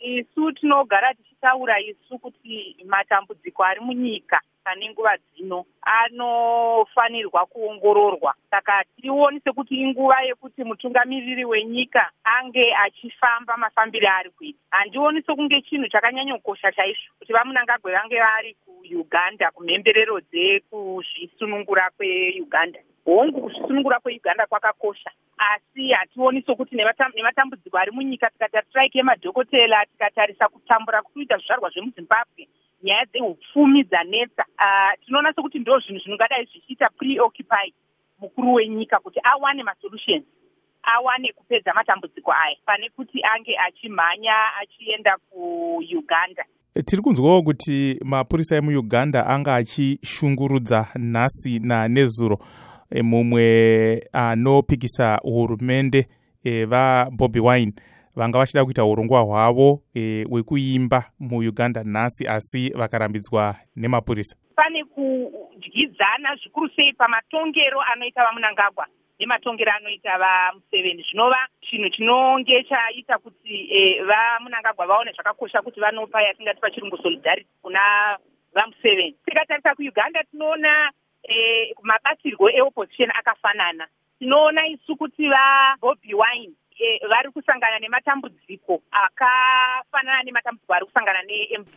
isu tinogara tichitaura isu kuti matambudziko ari munyika pane nguva dzino anofanirwa kuongororwa. Saka tioni sekuti inguva yekuti mutungamiriri wenyika ange achifamba mafambiro aari kuita. Handioni sekunge chinhu chakanyanyokosha chaizvo kuti vamunangagwe vange vari kuuganda kumhemberero dzekuzvisunungura kweuganda. Hongu kuzvisunungura kweuganda kwakakosha asi hationi sokuti nematambudziko ari munyika tikati strike yemadhokotera tikatarisa kutambura kutoita zvizvarwa zvemuzimbabwe nyaya dzeupfumi dzanetsa. Uh, tinoona sokuti ndo zvinhu zvinongadai zvichiita preoccupy mukuru wenyika kuti awane masolutions awane kupedza matambudziko aya pane kuti ange achimhanya achienda kuuganda. Tiri kunzwawo kuti mapurisa emuuganda anga achishungurudza nhasi nanezuro e, mumwe anopikisa hurumende e, vabobi wine vanga vachida kuita urongwa hwavo e, hwekuimba muuganda nhasi asi vakarambidzwa nemapurisa. Pane kudyidzana zvikuru sei pamatongero anoita vamunangagwa nematongero anoita vamuseveni. Zvinova chinhu chinonge chaita kuti e, vamunangagwa vaone zvakakosha kuti vanopa yatingati pachirungu solidarity kuna vamuseveni. Tikatarisa kuuganda tinoona e, mabatirwo eopposition akafanana. Tinoona isu kuti vabobi wine e, vari kusangana nematambudziko akafanana nematambudziko ari kusangana nemd